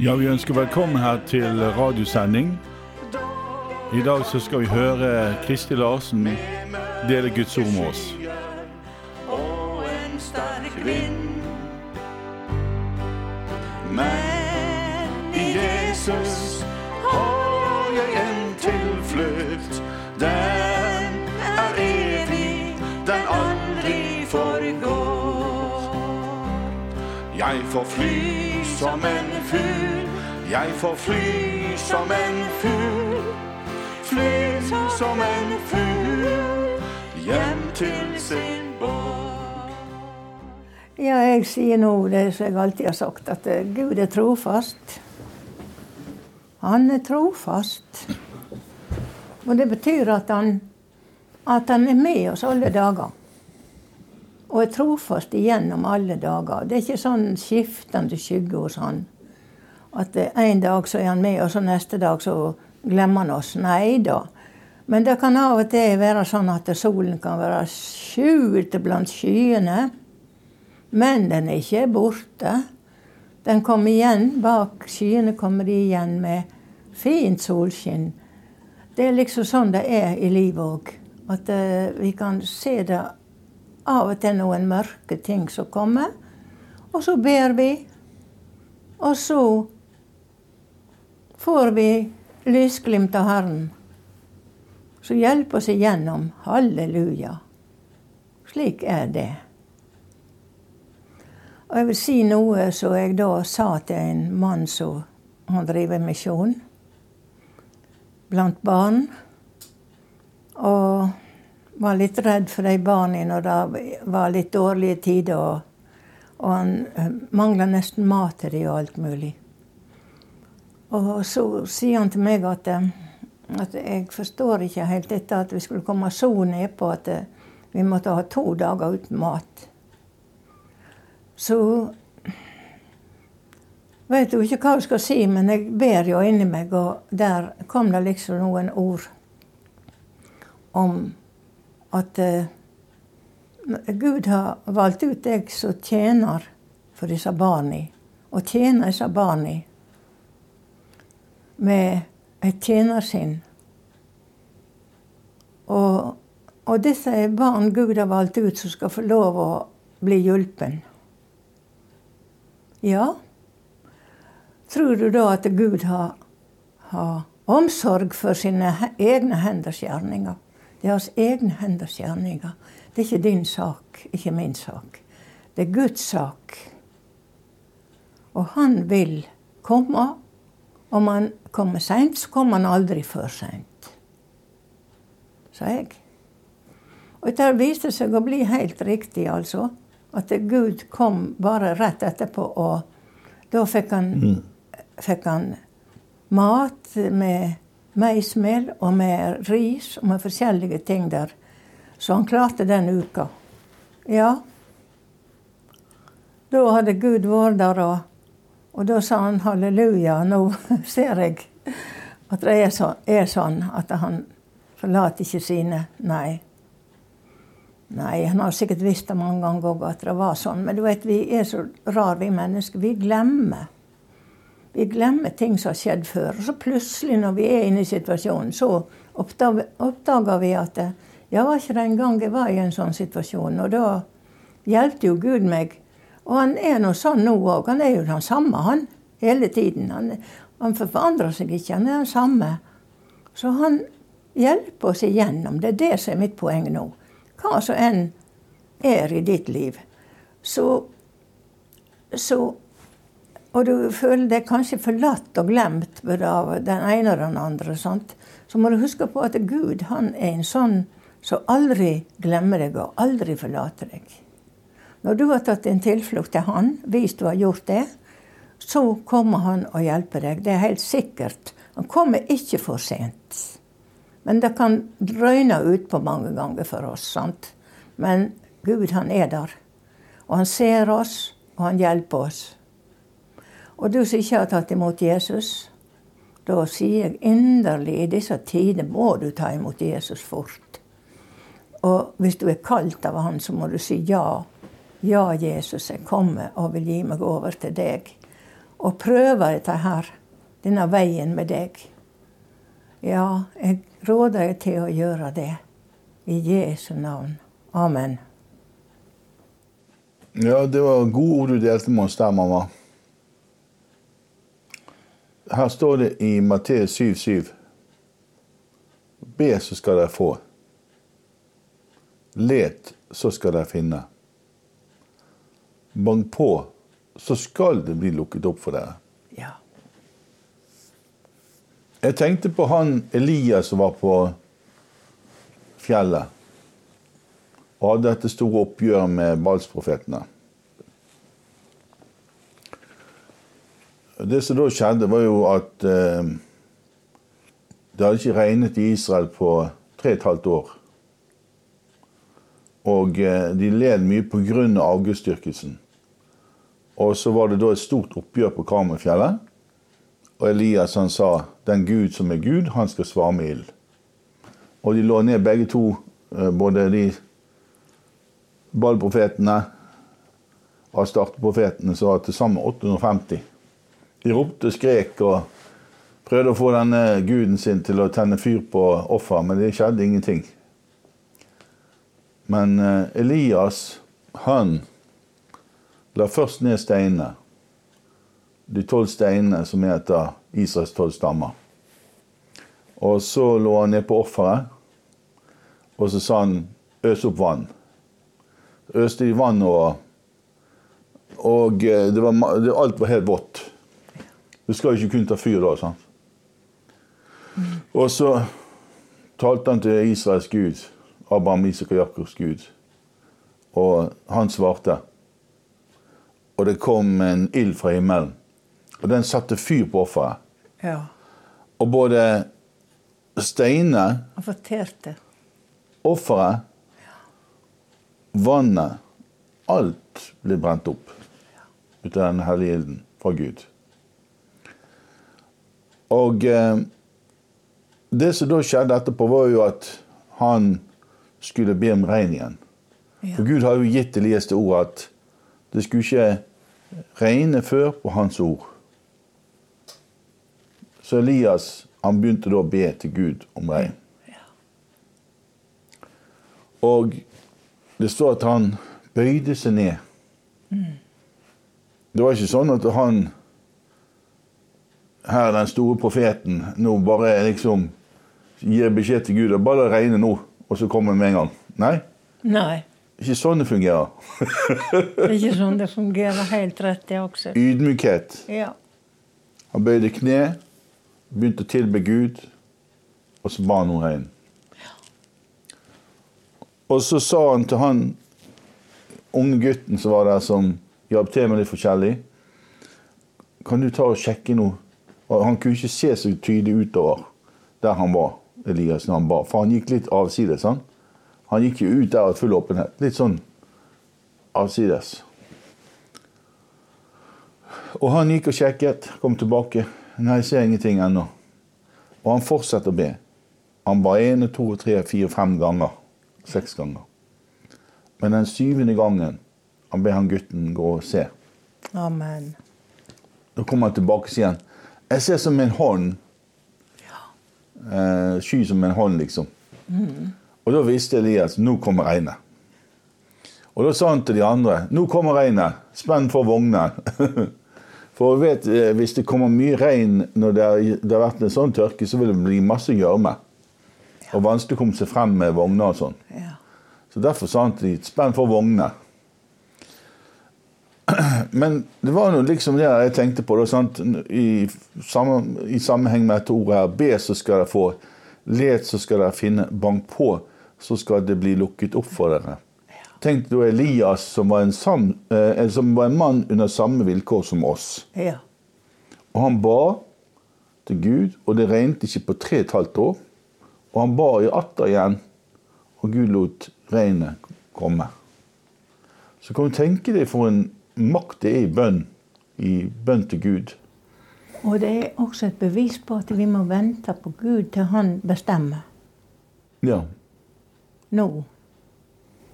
Ja, Vi ønsker velkommen her til radiosending. I dag så skal vi høre Kristi Larsen dele Guds ord med oss. Og en sterk vind. Men i Jesus har jeg en tilflukt. Den er evig, den aldri forgår. Jeg får fly som en fugl, jeg får fly som en fugl. Fly som en fugl hjem til sin borg. Ja, jeg sier nå det som jeg alltid har sagt, at eh, Gud er trofast. Han er trofast. Og det betyr at han, at han er med oss alle dager. Og er trofast igjennom alle dager. Det er ikke sånn skiftende skygge hos han. At eh, en dag så er han med, og så neste dag så glemmer han oss. Nei da. Men det kan av og til være sånn at solen kan være skjult blant skyene. Men den er ikke borte. Den kommer igjen. Bak skyene kommer de igjen med fint solskinn. Det er liksom sånn det er i livet òg. At eh, vi kan se det av og til noen mørke ting som kommer. Og så ber vi. Og så får vi lysglimt av Herren. Så hjelp oss igjennom. Halleluja. Slik er det. Og jeg vil si noe som jeg da sa til en mann som han driver misjon blant barn. Og var litt redd for de barna når det var litt dårlige tider. Og, og han eh, mangla nesten mat til dem og alt mulig. Og så sier han til meg at, eh, at jeg forstår ikke helt dette at vi skulle komme så ned på at eh, vi måtte ha to dager uten mat. Så vet jo ikke hva jeg skal si, men jeg ber jo inni meg, og der kom det liksom noen ord om at uh, Gud har valgt ut deg som tjener for disse barna, og tjener disse barna med et tjenersinn. Og, og disse er barn Gud har valgt ut som skal få lov å bli hjulpen. Ja, tror du da at Gud har, har omsorg for sine egne henders gjerninger? Det er hans egne henders gjerninger. Det er ikke din sak, ikke min sak. Det er Guds sak. Og han vil komme. Om han kommer seint, så kommer han aldri for seint. Sa jeg. Og dette viste seg å bli helt riktig, altså. At Gud kom bare rett etterpå, og da fikk han, mm. fikk han mat med meismel og med ris og med forskjellige ting der. Så han klarte den uka. Ja. Da hadde Gud vært der, og, og da sa han halleluja. Nå ser jeg at det er, så, er sånn at han forlater ikke sine. Nei. Nei, han har sikkert visst det mange ganger òg at det var sånn. Men du vet, vi er så rare, vi mennesker. Vi glemmer. Vi glemmer ting som har skjedd før. Og så plutselig, når vi er inne i situasjonen, så oppdager vi at ja, var ikke det en gang jeg var i en sånn situasjon? Og da hjalp jo Gud meg. Og han er nå sånn nå òg. Han er jo den samme, han. Hele tiden. Han, han forandrer seg ikke. Han er den samme. Så han hjelper oss igjennom. Det er det som er mitt poeng nå hva som enn er i ditt liv, så, så Og du føler deg kanskje forlatt og glemt av den ene og den andre. Sant? Så må du huske på at Gud han er en sånn som aldri glemmer deg og aldri forlater deg. Når du har tatt din tilflukt til Han, hvis du har gjort det, så kommer Han og hjelper deg. Det er helt sikkert. Han kommer ikke for sent. Men det kan drøyne utpå mange ganger for oss. sant? Men Gud, han er der. Og han ser oss, og han hjelper oss. Og du som ikke har tatt imot Jesus, da sier jeg inderlig i disse tider må du ta imot Jesus fort. Og hvis du er kalt av Han, så må du si ja. Ja, Jesus, jeg kommer og vil gi meg over til deg. Og prøve dette her, denne veien med deg. Ja, jeg råder deg til å gjøre det. I Jesu navn. Amen. Ja, det var gode ord du delte med oss der, mamma. Her står det i Matteus 7,7. Be, så skal dere få. Let, så skal dere finne. Bank på, så skal det bli lukket opp for dere. Ja. Jeg tenkte på han Elias som var på fjellet og hadde dette store oppgjøret med Balsprofetene. Det som da skjedde, var jo at eh, det hadde ikke regnet i Israel på tre og et halvt år. Og eh, de led mye pga. avgudsdyrkelsen. Og så var det da et stort oppgjør på Karmøyfjellet. Og Elias han sa den Gud som er Gud, han skal svare med ild. Og de lå ned begge to, eh, både de ballprofetene og startprofetene, som var til sammen 850. De ropte, skrek og prøvde å få denne guden sin til å tenne fyr på offer, men det skjedde ingenting. Men eh, Elias, han la først ned steinene. De tolv steinene som heter Israels tolv stammer. Og så lå han ned på offeret, og så sa han øs opp vann. Øste de vann og, og eh, det var, alt var helt vått. Du skal jo ikke kun ta fyr da, sant? Og så talte han til Israels Gud, Abraham, Isak og Jakobs Gud, og han svarte. Og det kom en ild fra himmelen, og den satte fyr på offeret. ja. Og både steinene, Han forterte. offeret, vannet, alt ble brent opp ut av den hellige ilden fra Gud. Og eh, det som da skjedde etterpå, var jo at han skulle be om regn igjen. Ja. For Gud har jo gitt Elias det ordet at det skulle ikke regne før på hans ord. Så Elias han begynte da å be til Gud om regn. Og det står at han bøyde seg ned. Det var ikke sånn at han her, den store profeten, nå bare liksom gir beskjed til Gud og bare la det regne nå, og så kommer han med en gang. Nei, Nei, ikke sånn det fungerer. det er ikke sånn det fungerer helt rett, det også. Ydmykhet. Ja. Han bøyde kne, begynte å tilbe Gud, og så ba han om regn. Og så sa han til han unge gutten som var der, som hjalp til med litt forskjellig Kan du ta og sjekke noe? Og han kunne ikke se så tydelig utover der han var, Elias, når han ba. For han gikk litt avsides. Han, han gikk jo ut der i full åpenhet. Litt sånn avsides. Og han gikk og sjekket, kom tilbake. Nei, jeg ser ingenting ennå. Og han fortsetter å be. Han ba én, to, tre, fire, fem ganger. Seks ganger. Men den syvende gangen han ber han gutten gå og se. Amen. Da kommer han tilbake og sier han, jeg ser som en hånd. Eh, sky som en hånd, liksom. Og da visste Elias nå kommer regnet. Og da sa han til de andre nå kommer regnet. Spenn for vognene. For vet, eh, hvis det kommer mye regn når det har, vært en sånn tørke, så vil det bli masse gjørme. Og vanskelig å komme seg frem med vogner og sånn. Ja. Så derfor sa han til de, spenn for vognene. Men det var noe liksom det jeg tenkte på. Da, sant? I, samme, I sammenheng med dette ordet her. Be, så skal dere få. Let, så skal dere finne. Bank på, så skal det bli lukket opp for dere. Tenk da Elias, som var en, sam, eh, som var en mann under samme vilkår som oss. Ja. Og han ba til Gud, og det regnet ikke på tre og et halvt år. Og han ba i atter igjen, og Gud lot regnet komme. Så kan du tenke deg for en makt det er i bønn, i bønn til Gud. Og det er også et bevis på at vi må vente på Gud til Han bestemmer. Ja. Nå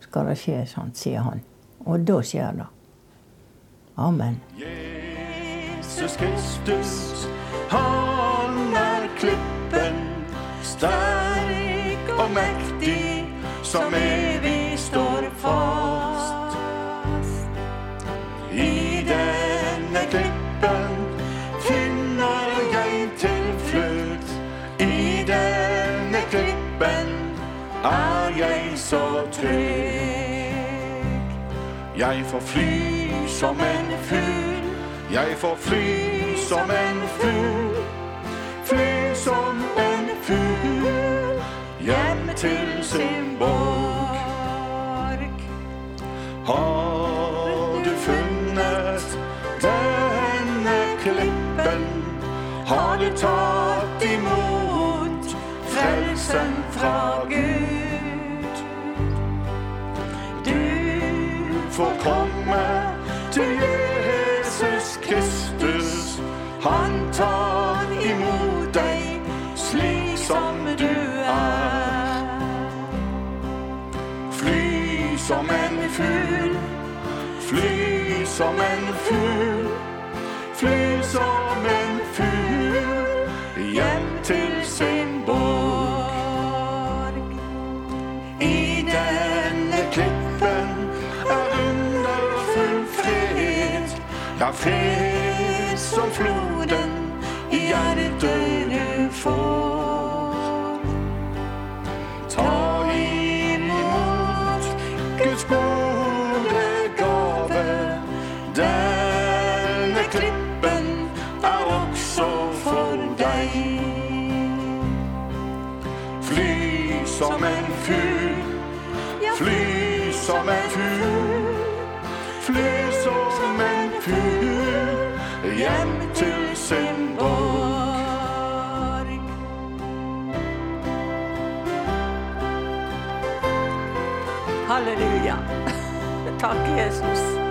skal det skje sånn, sier han. Og da skjer det. Amen. Jesus Jesus Kristus, han er klippen, sterk og mektig, som evig Jeg får fly som en fugl. Jeg får fly som en fugl. Fly som en fugl hjem til sin borg. Har du funnet denne klippen? Har du tatt imot frelsen fra en fugl, fly som en fugl. Fly som en fugl hjem til sin borg. I denne klippen er underfull fred. Ja, fred som floden i hjertet Guds gode gave. Denne klippen er også for deg. Fly som en fugl, fly som en fugl. Halleluja. Takk, Jesus.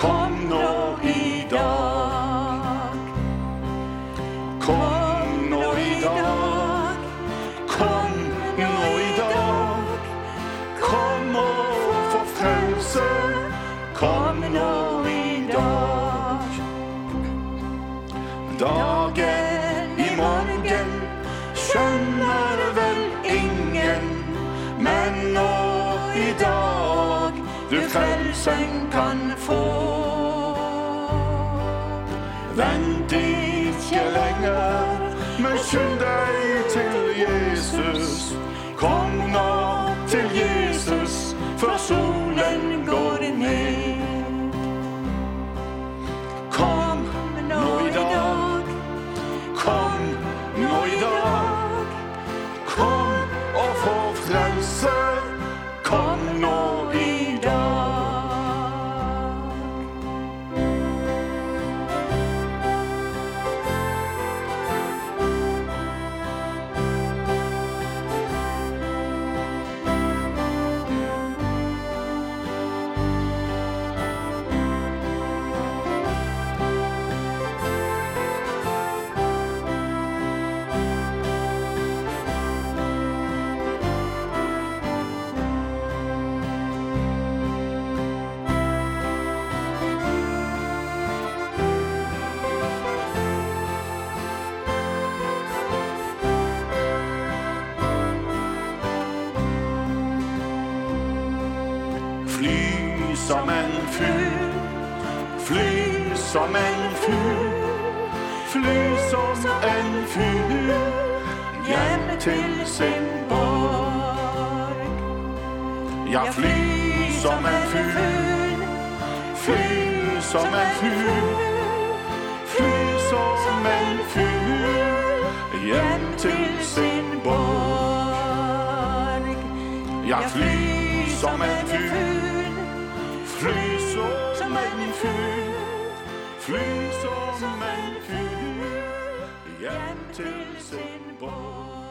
Kom nå i dag. Kom nå i dag, kom nå i dag. Kom og for frelse, kom nå i dag. Dagen i morgen skjønner vel ingen, men nå i dag du frelsen kan få. Vent ikke lenger, men skynd fugl, fly som en fugl. fly som en fugl hjem til sin borg. Ja, fly som en fugl, fly som en fugl, fly som en fugl hjem til sin borg. Ja, fly som en fugl, fly som en fugl, fly som en fugl hjem til sin borg.